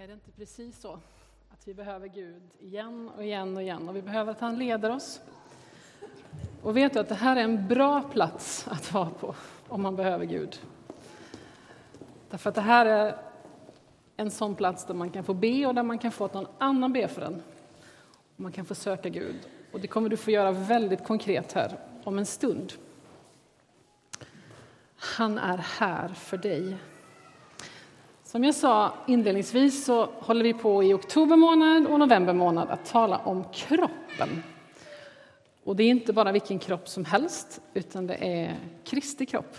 Är det inte precis så att vi behöver Gud igen och igen och igen och vi behöver att han leder oss? Och vet du att det här är en bra plats att vara på om man behöver Gud. Därför att det här är en sån plats där man kan få be och där man kan få att någon annan ber för en. Man kan få söka Gud. Och det kommer du få göra väldigt konkret här om en stund. Han är här för dig. Som jag sa inledningsvis så håller vi på i oktober månad och november månad att tala om kroppen. Och det är inte bara vilken kropp som helst, utan det är Kristi kropp.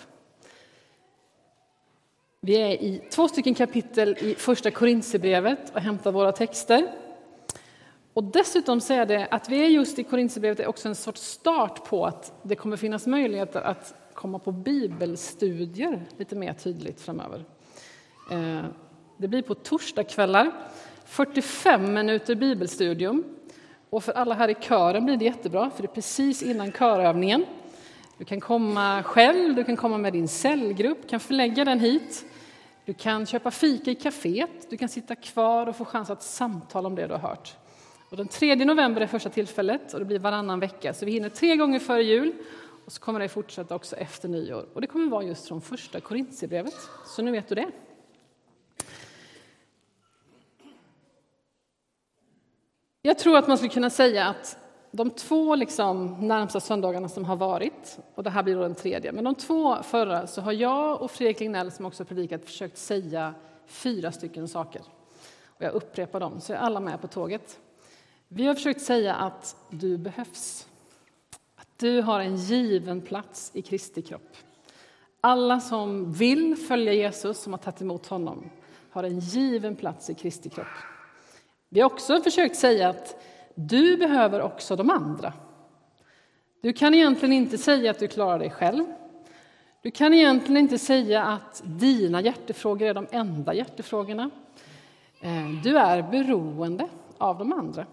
Vi är i två stycken kapitel i Första Korintsebrevet och hämtar våra texter. Och dessutom så är det att vi är just i Korintsebrevet är också en sorts start på att det kommer finnas möjligheter att komma på bibelstudier lite mer tydligt framöver. Eh, det blir på torsdagskvällar, 45 minuter bibelstudium. Och för alla här i kören blir det jättebra, för det är precis innan körövningen. Du kan komma själv, du kan komma med din cellgrupp, kan förlägga den hit. Du kan köpa fika i kaféet, du kan sitta kvar och få chans att samtala om det du har hört. Och den 3 november är första tillfället och det blir varannan vecka, så vi hinner tre gånger före jul och så kommer det fortsätta också efter nyår. Och det kommer vara just från första Korintierbrevet, så nu vet du det. Jag tror att man skulle kunna säga att de två liksom närmsta söndagarna som har varit, och det här blir då den tredje, men de två förra så har jag och Fredrik Lignell som också predikat försökt säga fyra stycken saker. Och jag upprepar dem, så är alla med på tåget. Vi har försökt säga att du behövs. Att du har en given plats i Kristi kropp. Alla som vill följa Jesus, som har tagit emot honom, har en given plats i Kristi kropp. Vi har också försökt säga att du behöver också de andra. Du kan egentligen inte säga att du klarar dig själv. Du kan egentligen inte säga att dina hjärtefrågor är de enda hjärtefrågorna. Eh, du är beroende av de andra.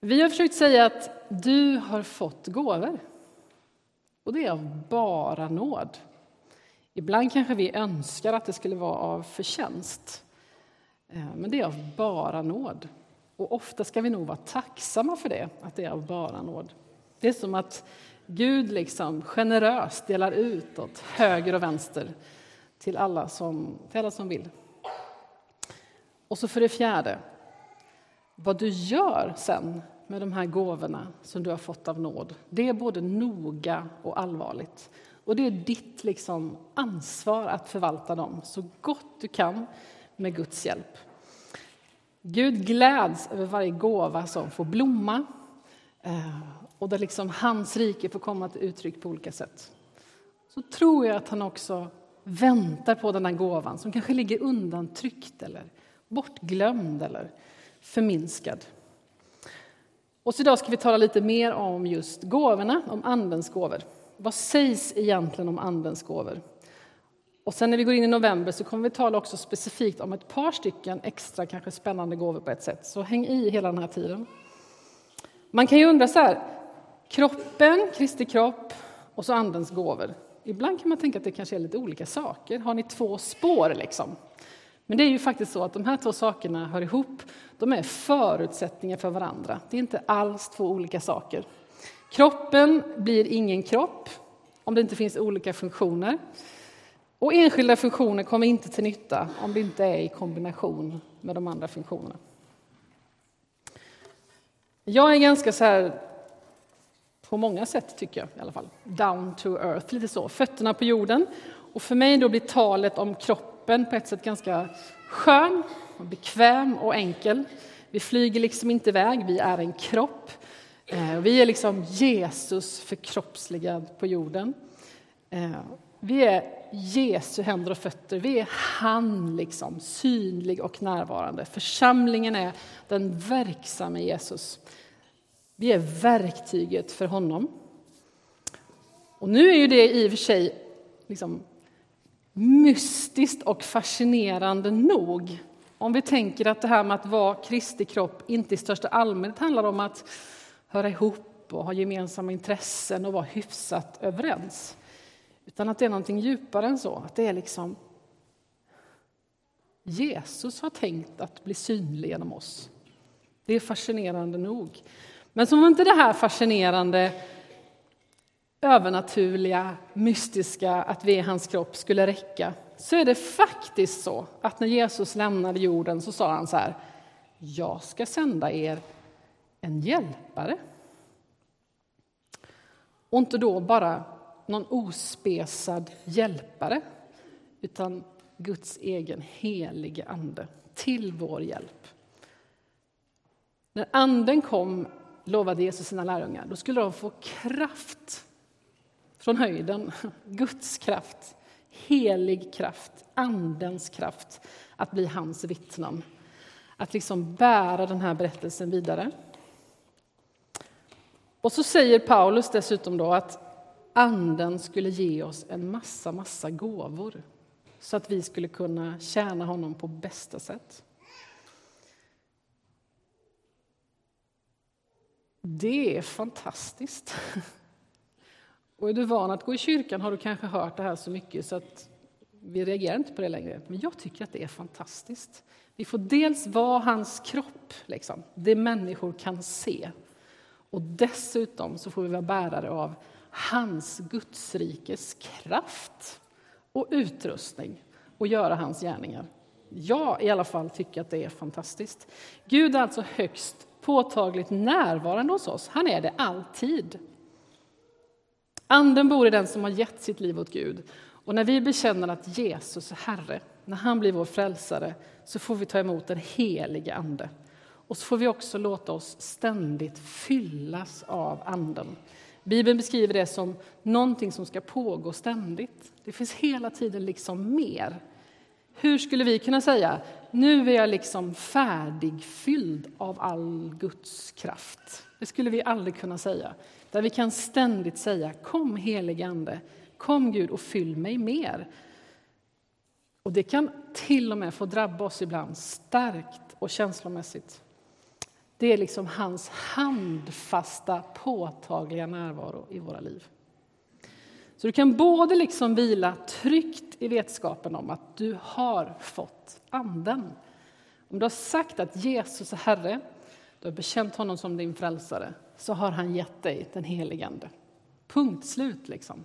Vi har försökt säga att du har fått gåvor. Och det är av bara nåd. Ibland kanske vi önskar att det skulle vara av förtjänst. Eh, men det är av bara nåd. Och ofta ska vi nog vara tacksamma för det, att det är av bara nåd. Det är som att Gud liksom generöst delar ut åt höger och vänster till alla som, till alla som vill. Och så för det fjärde, vad du gör sen med de här gåvorna som du har fått av nåd, det är både noga och allvarligt. Och det är ditt liksom ansvar att förvalta dem så gott du kan med Guds hjälp. Gud gläds över varje gåva som får blomma eh, och där liksom hans rike får komma till uttryck på olika sätt. Så tror jag att han också väntar på den här gåvan som kanske ligger undantryckt eller bortglömd eller förminskad. Och så idag ska vi tala lite mer om just gåvorna, om Andens gåvor. Vad sägs egentligen om Andens gåvor? Och sen när vi går in i november så kommer vi tala också specifikt om ett par stycken extra kanske spännande gåvor på ett sätt. Så häng i hela den här tiden. Man kan ju undra så här, kroppen, Kristi kropp och så andens gåvor. Ibland kan man tänka att det kanske är lite olika saker. Har ni två spår liksom? Men det är ju faktiskt så att de här två sakerna hör ihop. De är förutsättningar för varandra. Det är inte alls två olika saker. Kroppen blir ingen kropp om det inte finns olika funktioner. Och enskilda funktioner kommer inte till nytta om det inte är i kombination med de andra funktionerna. Jag är ganska så här, på många sätt tycker jag i alla fall, down to earth, lite så, fötterna på jorden. Och för mig då blir talet om kroppen på ett sätt ganska skön, bekväm och enkel. Vi flyger liksom inte iväg, vi är en kropp. Eh, vi är liksom Jesus förkroppsligad på jorden. Eh, vi är Jesu händer och fötter. Vi är han, liksom, synlig och närvarande. Församlingen är den verksamma Jesus. Vi är verktyget för honom. Och nu är ju det i och för sig liksom, mystiskt och fascinerande nog. Om vi tänker att det här med att vara Kristi kropp inte i största allmänhet handlar om att höra ihop och ha gemensamma intressen och vara hyfsat överens. Utan att det är någonting djupare än så. Att det är liksom Jesus har tänkt att bli synlig genom oss. Det är fascinerande nog. Men som om inte det här fascinerande, övernaturliga, mystiska, att vi är hans kropp skulle räcka, så är det faktiskt så att när Jesus lämnade jorden så sa han så här, jag ska sända er en hjälpare. Och inte då bara någon ospesad hjälpare, utan Guds egen helige Ande till vår hjälp. När Anden kom, lovade Jesus sina lärjungar, då skulle de få kraft från höjden, Guds kraft, helig kraft, Andens kraft att bli hans vittnen. Att liksom bära den här berättelsen vidare. Och så säger Paulus dessutom då att Anden skulle ge oss en massa, massa gåvor så att vi skulle kunna tjäna honom på bästa sätt. Det är fantastiskt. Och är du van att gå i kyrkan har du kanske hört det här så mycket så att vi reagerar inte på det längre. Men jag tycker att det är fantastiskt. Vi får dels vara hans kropp, liksom, det människor kan se. Och dessutom så får vi vara bärare av hans Gudsrikes kraft och utrustning och göra hans gärningar. Jag i alla fall tycker att det är fantastiskt. Gud är alltså högst påtagligt närvarande hos oss. Han är det alltid. Anden bor i den som har gett sitt liv åt Gud. Och när vi bekänner att Jesus är Herre, när han blir vår frälsare, så får vi ta emot den helige Ande. Och så får vi också låta oss ständigt fyllas av Anden. Bibeln beskriver det som någonting som ska pågå ständigt. Det finns hela tiden liksom mer. Hur skulle vi kunna säga nu är jag liksom färdigfylld av all Guds kraft? Det skulle vi aldrig kunna säga. Där vi kan ständigt säga kom helige Ande, kom Gud och fyll mig mer. Och det kan till och med få drabba oss ibland starkt och känslomässigt. Det är liksom hans handfasta, påtagliga närvaro i våra liv. Så du kan både liksom vila tryggt i vetskapen om att du har fått Anden. Om du har sagt att Jesus är Herre, du har bekänt honom som din frälsare, så har han gett dig den helige Ande. Punkt slut. Liksom.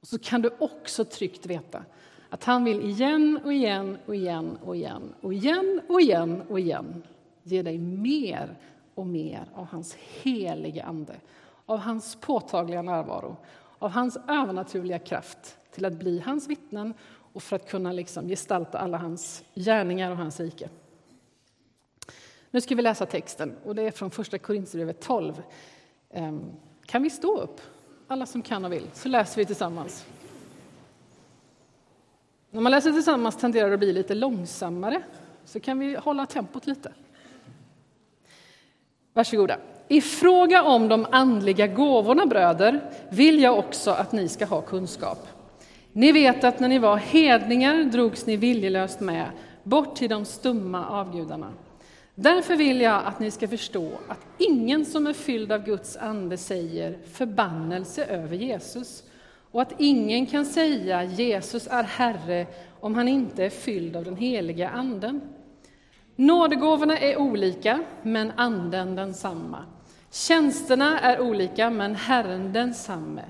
Och så kan du också tryggt veta att han vill igen och igen och igen och igen och igen och igen och igen ge dig mer och mer av hans helige Ande, av hans påtagliga närvaro, av hans övernaturliga kraft till att bli hans vittnen och för att kunna liksom gestalta alla hans gärningar och hans rike. Nu ska vi läsa texten, och det är från Första Korinthierbrevet 12. Ehm, kan vi stå upp, alla som kan och vill, så läser vi tillsammans. När man läser tillsammans tenderar det att bli lite långsammare, så kan vi hålla tempot lite. Varsågoda. I fråga om de andliga gåvorna, bröder, vill jag också att ni ska ha kunskap. Ni vet att när ni var hedningar drogs ni viljelöst med bort till de stumma avgudarna. Därför vill jag att ni ska förstå att ingen som är fylld av Guds ande säger förbannelse över Jesus och att ingen kan säga Jesus är Herre om han inte är fylld av den heliga Anden. Nådegåvorna är olika, men Anden densamma. Tjänsterna är olika, men Herren densamme.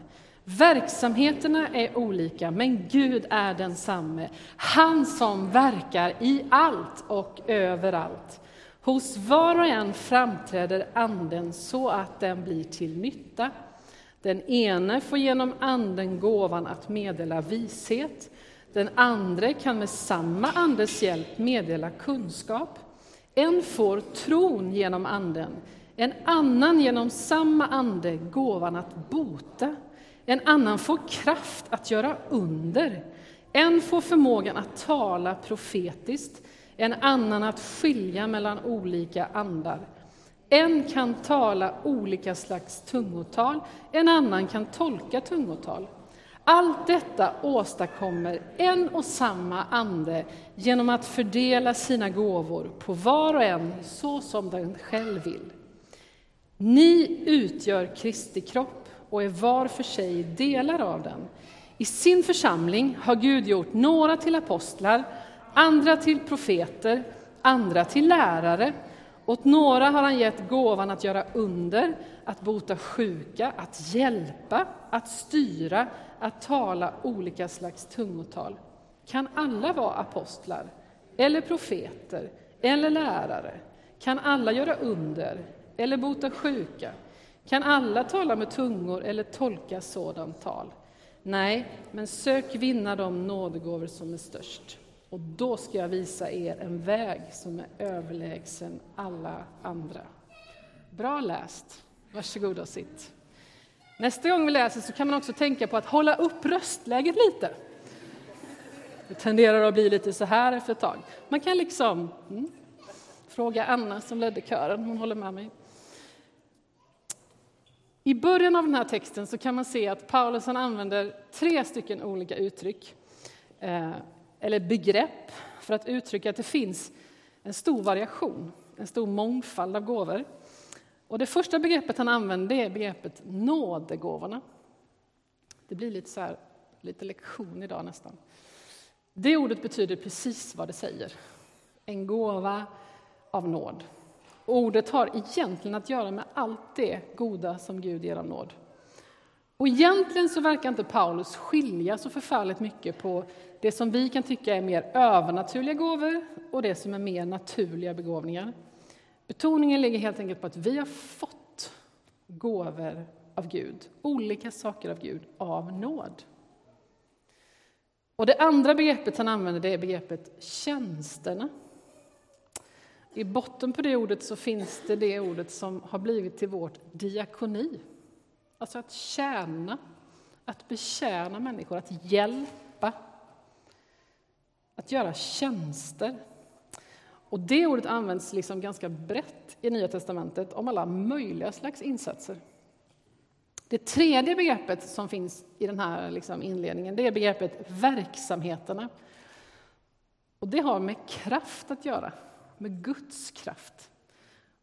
Verksamheterna är olika, men Gud är densamme. Han som verkar i allt och överallt. Hos var och en framträder Anden så att den blir till nytta. Den ene får genom Anden gåvan att meddela vishet, den andra kan med samma Andes hjälp meddela kunskap. En får tron genom Anden, en annan genom samma Ande gåvan att bota. En annan får kraft att göra under. En får förmågan att tala profetiskt, en annan att skilja mellan olika andar. En kan tala olika slags tungotal, en annan kan tolka tungotal. Allt detta åstadkommer en och samma ande genom att fördela sina gåvor på var och en så som den själv vill. Ni utgör Kristi kropp och är var för sig delar av den. I sin församling har Gud gjort några till apostlar, andra till profeter, andra till lärare. Åt några har han gett gåvan att göra under, att bota sjuka, att hjälpa, att styra, att tala olika slags tungotal. Kan alla vara apostlar, eller profeter, eller lärare? Kan alla göra under, eller bota sjuka? Kan alla tala med tungor eller tolka sådant tal? Nej, men sök vinna de nådegåvor som är störst. Och då ska jag visa er en väg som är överlägsen alla andra. Bra läst. Varsågod och sitt. Nästa gång vi läser så kan man också tänka på att hålla upp röstläget lite. Det tenderar att bli lite så här efter ett tag. Man kan liksom mm, fråga Anna som ledde kören, hon håller med mig. I början av den här texten så kan man se att Paulus han använder tre stycken olika uttryck, eh, eller begrepp, för att uttrycka att det finns en stor variation, en stor mångfald av gåvor. Och det första begreppet han använder är begreppet nådegåvorna. Det blir lite, så här, lite lektion idag nästan. Det ordet betyder precis vad det säger. En gåva av nåd. Ordet har egentligen att göra med allt det goda som Gud ger av nåd. Och egentligen så verkar inte Paulus skilja så förfärligt mycket på det som vi kan tycka är mer övernaturliga gåvor och det som är mer naturliga begåvningar. Betoningen ligger helt enkelt på att vi har fått gåvor av Gud, olika saker av Gud, av nåd. Och det andra begreppet han använder det är begreppet tjänsterna. I botten på det ordet så finns det det ordet som har blivit till vårt diakoni. Alltså att tjäna, att betjäna människor, att hjälpa, att göra tjänster. Och det ordet används liksom ganska brett i Nya testamentet om alla möjliga slags insatser. Det tredje begreppet som finns i den här liksom inledningen det är begreppet verksamheterna. Och det har med kraft att göra med Guds kraft.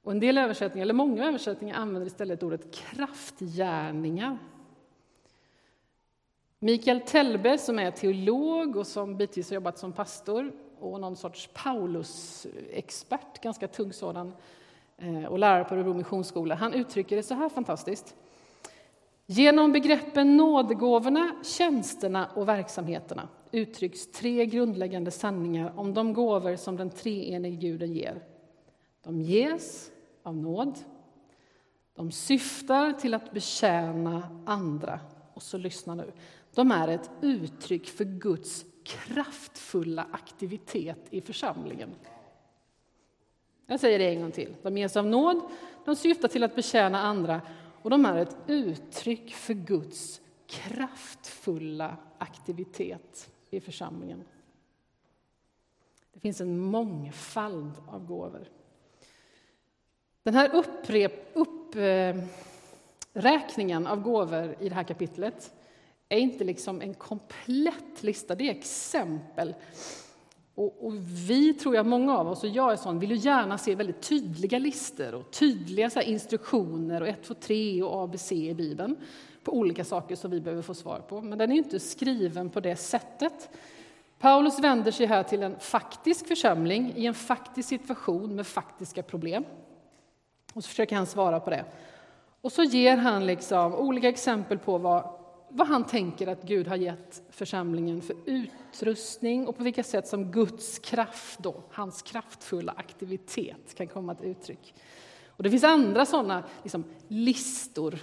Och en del översättningar, eller många översättningar använder istället ordet kraftgärningar. Mikael Telbe, som är teolog och som bitvis har jobbat som pastor och någon sorts Paulus-expert, ganska tung sådan, eh, och lärare på Örebro Missionsskola, han uttrycker det så här fantastiskt. Genom begreppen nådegåvorna, tjänsterna och verksamheterna uttrycks tre grundläggande sanningar om de gåvor som den treenige Guden ger. De ges av nåd, de syftar till att betjäna andra och så lyssna nu. De är ett uttryck för Guds kraftfulla aktivitet i församlingen. Jag säger det en gång till. De ges av nåd, de syftar till att betjäna andra och de är ett uttryck för Guds kraftfulla aktivitet i församlingen. Det finns en mångfald av gåvor. Den här upprep, uppräkningen av gåvor i det här kapitlet är inte liksom en komplett lista, det är exempel. Och, och, vi, tror jag, många av oss, och jag är sån, vill ju gärna se väldigt tydliga listor och tydliga så instruktioner och 1, 2, 3 och ABC i Bibeln på olika saker som vi behöver få svar på. Men den är inte skriven på det sättet. Paulus vänder sig här till en faktisk församling i en faktisk situation med faktiska problem. Och så försöker han svara på det. Och så ger han liksom olika exempel på vad, vad han tänker att Gud har gett församlingen för utrustning och på vilka sätt som Guds kraft, då, hans kraftfulla aktivitet, kan komma till uttryck. Och det finns andra sådana liksom, listor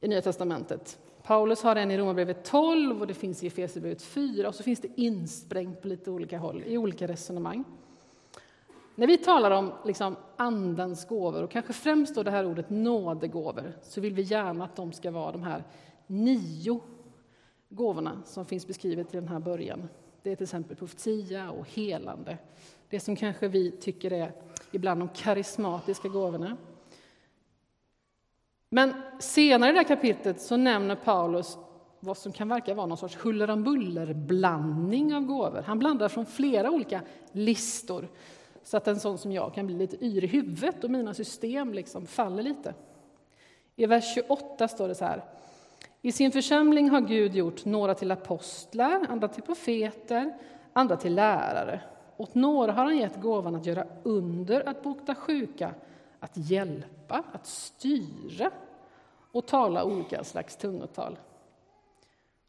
i Nya testamentet. Paulus har en i Romarbrevet 12 och det finns i Efesierbrevet 4 och så finns det insprängt på lite olika håll i olika resonemang. När vi talar om liksom Andens gåvor, och kanske främst då det här ordet nådegåvor, så vill vi gärna att de ska vara de här nio gåvorna som finns beskrivet i den här början. Det är till exempel profetia och helande. Det som kanske vi tycker är ibland de karismatiska gåvorna. Men senare i det här kapitlet så nämner Paulus vad som kan verka vara någon sorts huller om buller-blandning av gåvor. Han blandar från flera olika listor så att en sån som jag kan bli lite yr i huvudet och mina system liksom faller lite. I vers 28 står det så här. I sin församling har Gud gjort några till apostlar, andra till profeter, andra till lärare. Åt några har han gett gåvan att göra under, att bota sjuka, att hjälpa, att styra och tala olika slags tungotal.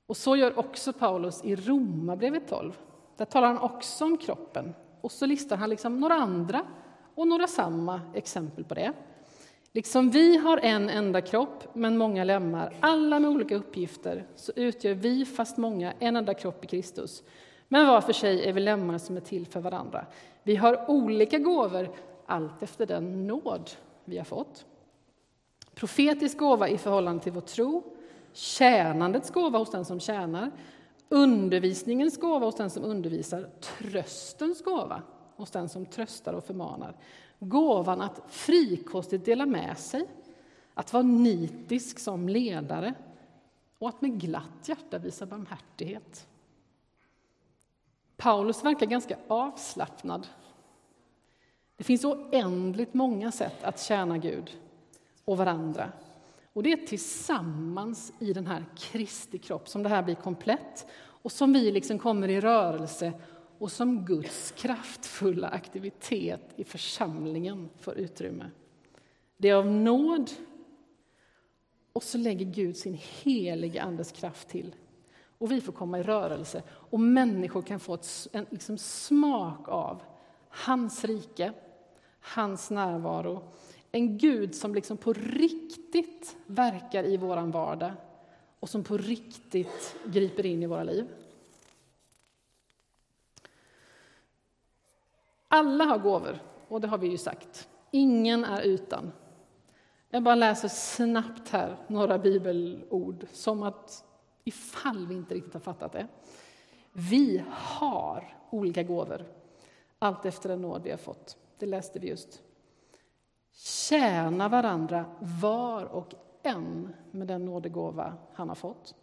Och så gör också Paulus i Romarbrevet 12. Där talar han också om kroppen. Och så listar han liksom några andra och några samma exempel på det. Liksom vi har en enda kropp, men många lemmar, alla med olika uppgifter, så utgör vi, fast många, en enda kropp i Kristus. Men var för sig är vi lemmar som är till för varandra. Vi har olika gåvor, allt efter den nåd vi har fått. Profetisk gåva i förhållande till vår tro, tjänandets gåva hos den som tjänar, undervisningens gåva hos den som undervisar, tröstens gåva hos den som tröstar och förmanar, gåvan att frikostigt dela med sig, att vara nitisk som ledare och att med glatt hjärta visa barmhärtighet. Paulus verkar ganska avslappnad. Det finns oändligt många sätt att tjäna Gud och varandra. Och det är tillsammans i den här Kristi kropp som det här blir komplett och som vi liksom kommer i rörelse och som Guds kraftfulla aktivitet i församlingen får utrymme. Det är av nåd och så lägger Gud sin heliga Andes kraft till. Och vi får komma i rörelse och människor kan få ett, en liksom smak av hans rike, hans närvaro. En Gud som liksom på riktigt verkar i vår vardag och som på riktigt griper in i våra liv. Alla har gåvor, och det har vi ju sagt. Ingen är utan. Jag bara läser snabbt här några bibelord, som att ifall vi inte riktigt har fattat det. Vi har olika gåvor, allt efter den nåd vi har fått. Det läste vi just. Tjäna varandra var och en med den nådegåva han har fått.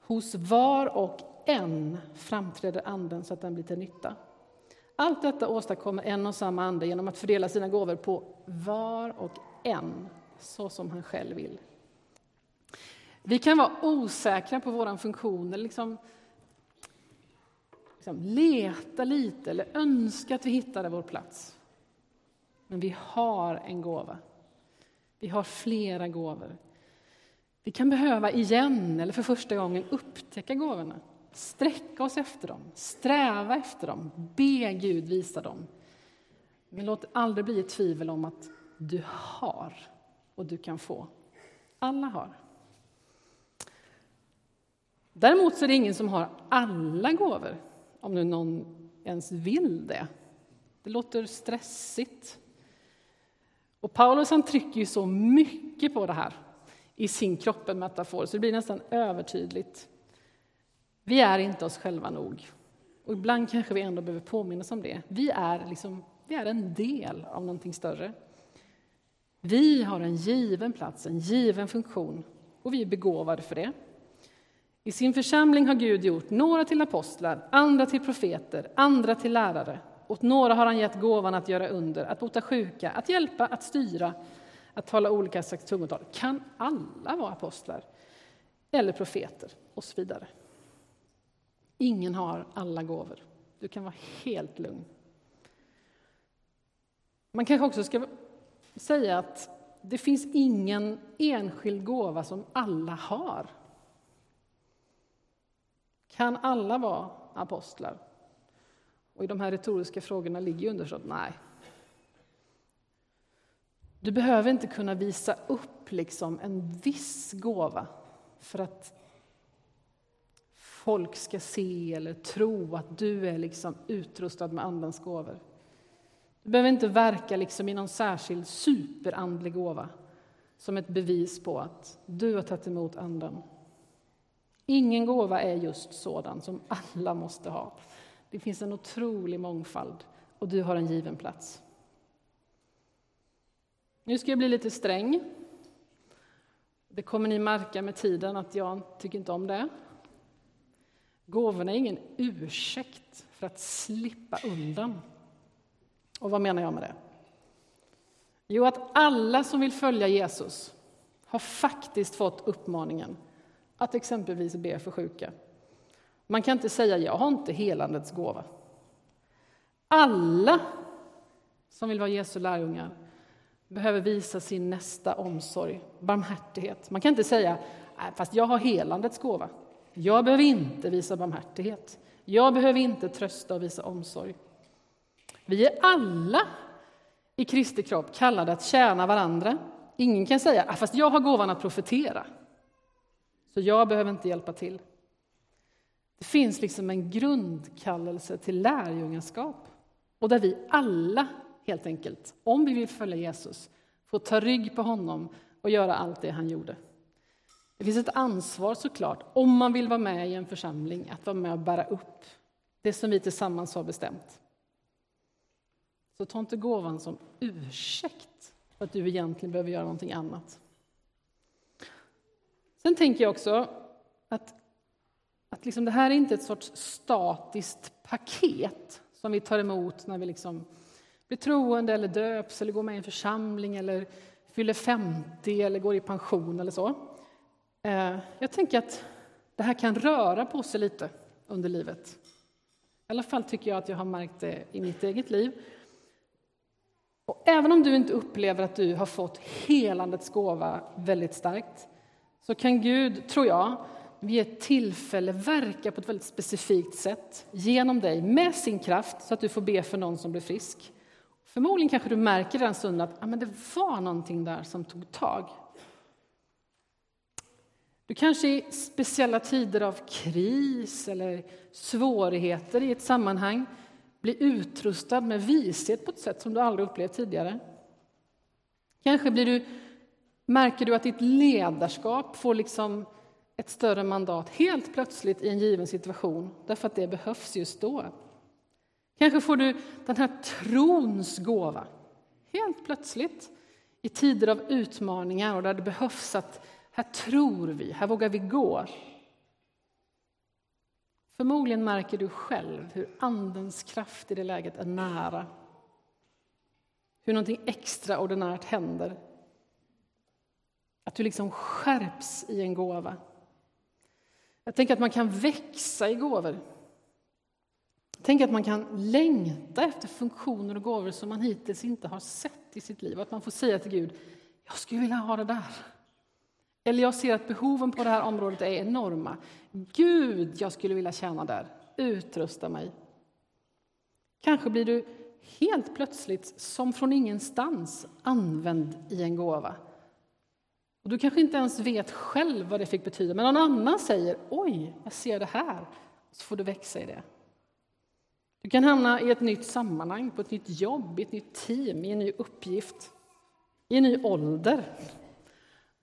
Hos var och en framträder Anden så att den blir till nytta. Allt detta åstadkommer en och samma ande genom att fördela sina gåvor på var och en, så som han själv vill. Vi kan vara osäkra på vår funktion, eller liksom, liksom leta lite eller önska att vi hittade vår plats. Men vi har en gåva. Vi har flera gåvor. Vi kan behöva igen, eller för första gången, upptäcka gåvorna sträcka oss efter dem, sträva efter dem, be Gud visa dem. Men låt det aldrig bli ett tvivel om att du har och du kan få. Alla har. Däremot så är det ingen som har alla gåvor, om nu någon ens vill det. Det låter stressigt. Och Paulus han trycker ju så mycket på det här i sin kroppen-metafor, så det blir nästan övertydligt. Vi är inte oss själva nog. Och ibland kanske vi ändå behöver påminnas om det. Vi är, liksom, vi är en del av någonting större. Vi har en given plats, en given funktion och vi är begåvade för det. I sin församling har Gud gjort några till apostlar, andra till profeter, andra till lärare. Åt några har han gett gåvan att göra under, att bota sjuka, att hjälpa, att styra, att tala olika slags tungotal. Kan alla vara apostlar? Eller profeter? Och så vidare. Ingen har alla gåvor. Du kan vara helt lugn. Man kanske också ska säga att det finns ingen enskild gåva som alla har. Kan alla vara apostlar? Och I de här retoriska frågorna ligger ju underförstått nej. Du behöver inte kunna visa upp liksom en viss gåva för att folk ska se eller tro att du är liksom utrustad med Andens gåvor. Du behöver inte verka liksom i någon särskild superandlig gåva som ett bevis på att du har tagit emot Anden. Ingen gåva är just sådan som alla måste ha. Det finns en otrolig mångfald och du har en given plats. Nu ska jag bli lite sträng. Det kommer ni märka med tiden att jag tycker inte om det. Gåvorna är ingen ursäkt för att slippa undan. Och vad menar jag med det? Jo, att alla som vill följa Jesus har faktiskt fått uppmaningen att exempelvis be för sjuka, man kan inte säga jag har inte helandets gåva. Alla som vill vara Jesu lärjungar behöver visa sin nästa omsorg, barmhärtighet. Man kan inte säga äh, fast jag har helandets gåva. Jag behöver inte visa barmhärtighet. Jag behöver inte trösta och visa omsorg. Vi är alla i Kristi kropp kallade att tjäna varandra. Ingen kan säga äh, fast jag har gåvan att profetera, så jag behöver inte hjälpa till. Det finns liksom en grundkallelse till lärjungaskap och där vi alla, helt enkelt, om vi vill följa Jesus, får ta rygg på honom och göra allt det han gjorde. Det finns ett ansvar såklart, om man vill vara med i en församling, att vara med och bära upp det som vi tillsammans har bestämt. Så ta inte gåvan som ursäkt för att du egentligen behöver göra någonting annat. Sen tänker jag också att liksom det här är inte ett sorts statiskt paket som vi tar emot när vi liksom blir troende eller döps eller går med i en församling eller fyller 50 eller går i pension eller så. Eh, jag tänker att det här kan röra på sig lite under livet. I alla fall tycker jag att jag har märkt det i mitt eget liv. Och även om du inte upplever att du har fått helandets gåva väldigt starkt så kan Gud, tror jag, vid ett tillfälle verka på ett väldigt specifikt sätt genom dig med sin kraft så att du får be för någon som blir frisk. Förmodligen kanske du märker den stunden att ja, men det var någonting där som tog tag. Du kanske i speciella tider av kris eller svårigheter i ett sammanhang blir utrustad med vishet på ett sätt som du aldrig upplevt tidigare. Kanske blir du, märker du att ditt ledarskap får liksom ett större mandat helt plötsligt i en given situation därför att det behövs just då. Kanske får du den här trons gåva helt plötsligt i tider av utmaningar och där det behövs att här tror vi, här vågar vi gå. Förmodligen märker du själv hur Andens kraft i det läget är nära. Hur någonting extraordinärt händer. Att du liksom skärps i en gåva. Jag tänker att man kan växa i gåvor. Jag tänker att man kan längta efter funktioner och gåvor som man hittills inte har sett i sitt liv. Att man får säga till Gud, jag skulle vilja ha det där. Eller jag ser att behoven på det här området är enorma. Gud, jag skulle vilja tjäna där. Utrusta mig. Kanske blir du helt plötsligt, som från ingenstans, använd i en gåva. Och du kanske inte ens vet själv vad det fick betyda, men någon annan säger oj, jag ser det här. Så får du växa i det. Du kan hamna i ett nytt sammanhang, på ett nytt jobb, i ett nytt team, i en ny uppgift, i en ny ålder.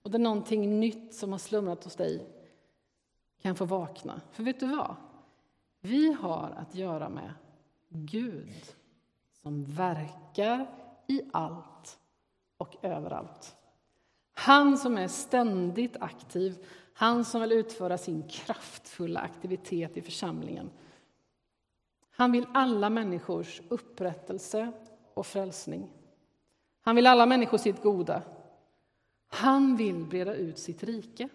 Och där någonting nytt som har slumrat hos dig kan få vakna. För vet du vad? Vi har att göra med Gud som verkar i allt och överallt. Han som är ständigt aktiv, han som vill utföra sin kraftfulla aktivitet i församlingen. Han vill alla människors upprättelse och frälsning. Han vill alla människor sitt goda. Han vill breda ut sitt rike.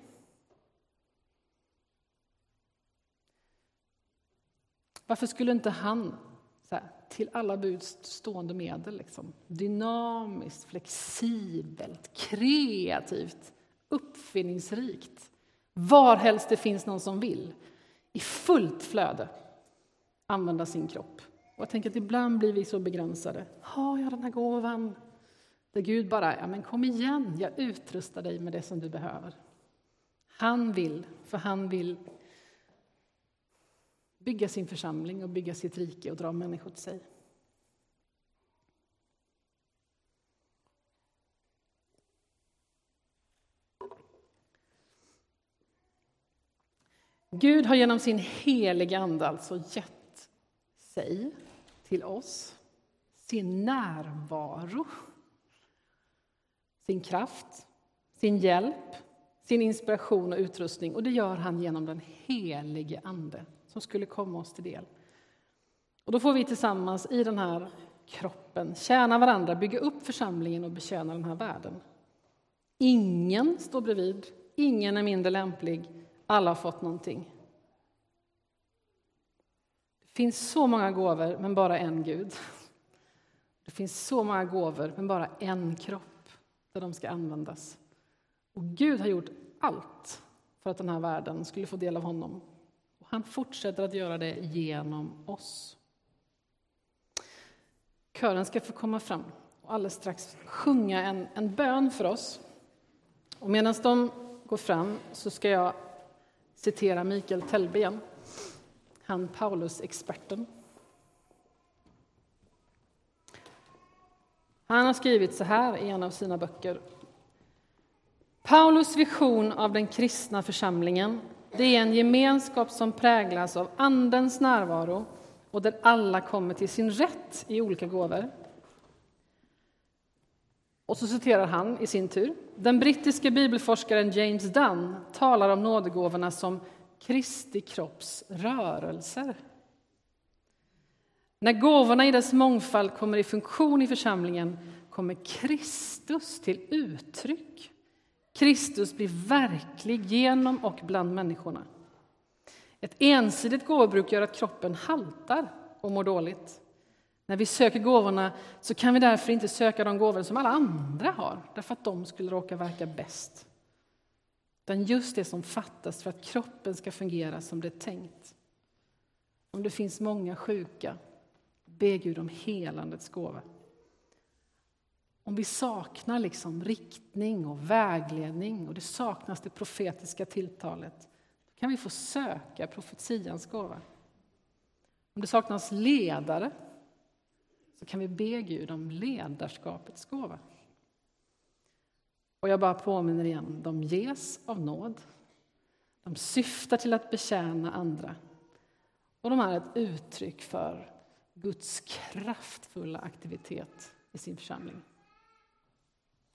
Varför skulle inte han, här, till alla buds stående medel, liksom, dynamiskt, flexibelt, kreativt, uppfinningsrikt, varhelst det finns någon som vill, i fullt flöde använda sin kropp? Och jag tänker att ibland blir vi så begränsade. Har jag den här gåvan? Där Gud bara, ja men kom igen, jag utrustar dig med det som du behöver. Han vill, för han vill bygga sin församling och bygga sitt rike och dra människor till sig. Gud har genom sin heliga Ande alltså gett sig till oss, sin närvaro sin kraft, sin hjälp, sin inspiration och utrustning. Och det gör han genom den helige Ande som skulle komma oss till del. Och då får vi tillsammans i den här kroppen tjäna varandra, bygga upp församlingen och betjäna den här världen. Ingen står bredvid, ingen är mindre lämplig, alla har fått någonting. finns så många gåvor, men bara en Gud. Det finns så många gåvor, men bara en kropp där de ska användas. Och Gud har gjort allt för att den här världen skulle få del av honom. Han fortsätter att göra det genom oss. Kören ska få komma fram och alldeles strax sjunga en, en bön för oss. Och medan de går fram så ska jag citera Mikael Tellbe igen, han Paulus-experten. Han har skrivit så här i en av sina böcker. Paulus vision av den kristna församlingen det är en gemenskap som präglas av Andens närvaro och där alla kommer till sin rätt i olika gåvor. Och så citerar han i sin tur. Den brittiske bibelforskaren James Dunn talar om nådegåvorna som Kristi kropps rörelser. När gåvorna i dess mångfald kommer i funktion i församlingen kommer Kristus till uttryck. Kristus blir verklig genom och bland människorna. Ett ensidigt gåvobruk gör att kroppen haltar och mår dåligt. När vi söker gåvorna så kan vi därför inte söka de gåvor som alla andra har, därför att de skulle råka verka bäst. Utan just det som fattas för att kroppen ska fungera som det är tänkt. Om det finns många sjuka, be Gud om helandets gåva. Om vi saknar liksom riktning och vägledning och det saknas det profetiska tilltalet, då kan vi få söka profetians gåva. Om det saknas ledare så kan vi be Gud om ledarskapets gåva. Och jag bara påminner igen, de ges av nåd. De syftar till att betjäna andra. Och de är ett uttryck för Guds kraftfulla aktivitet i sin församling.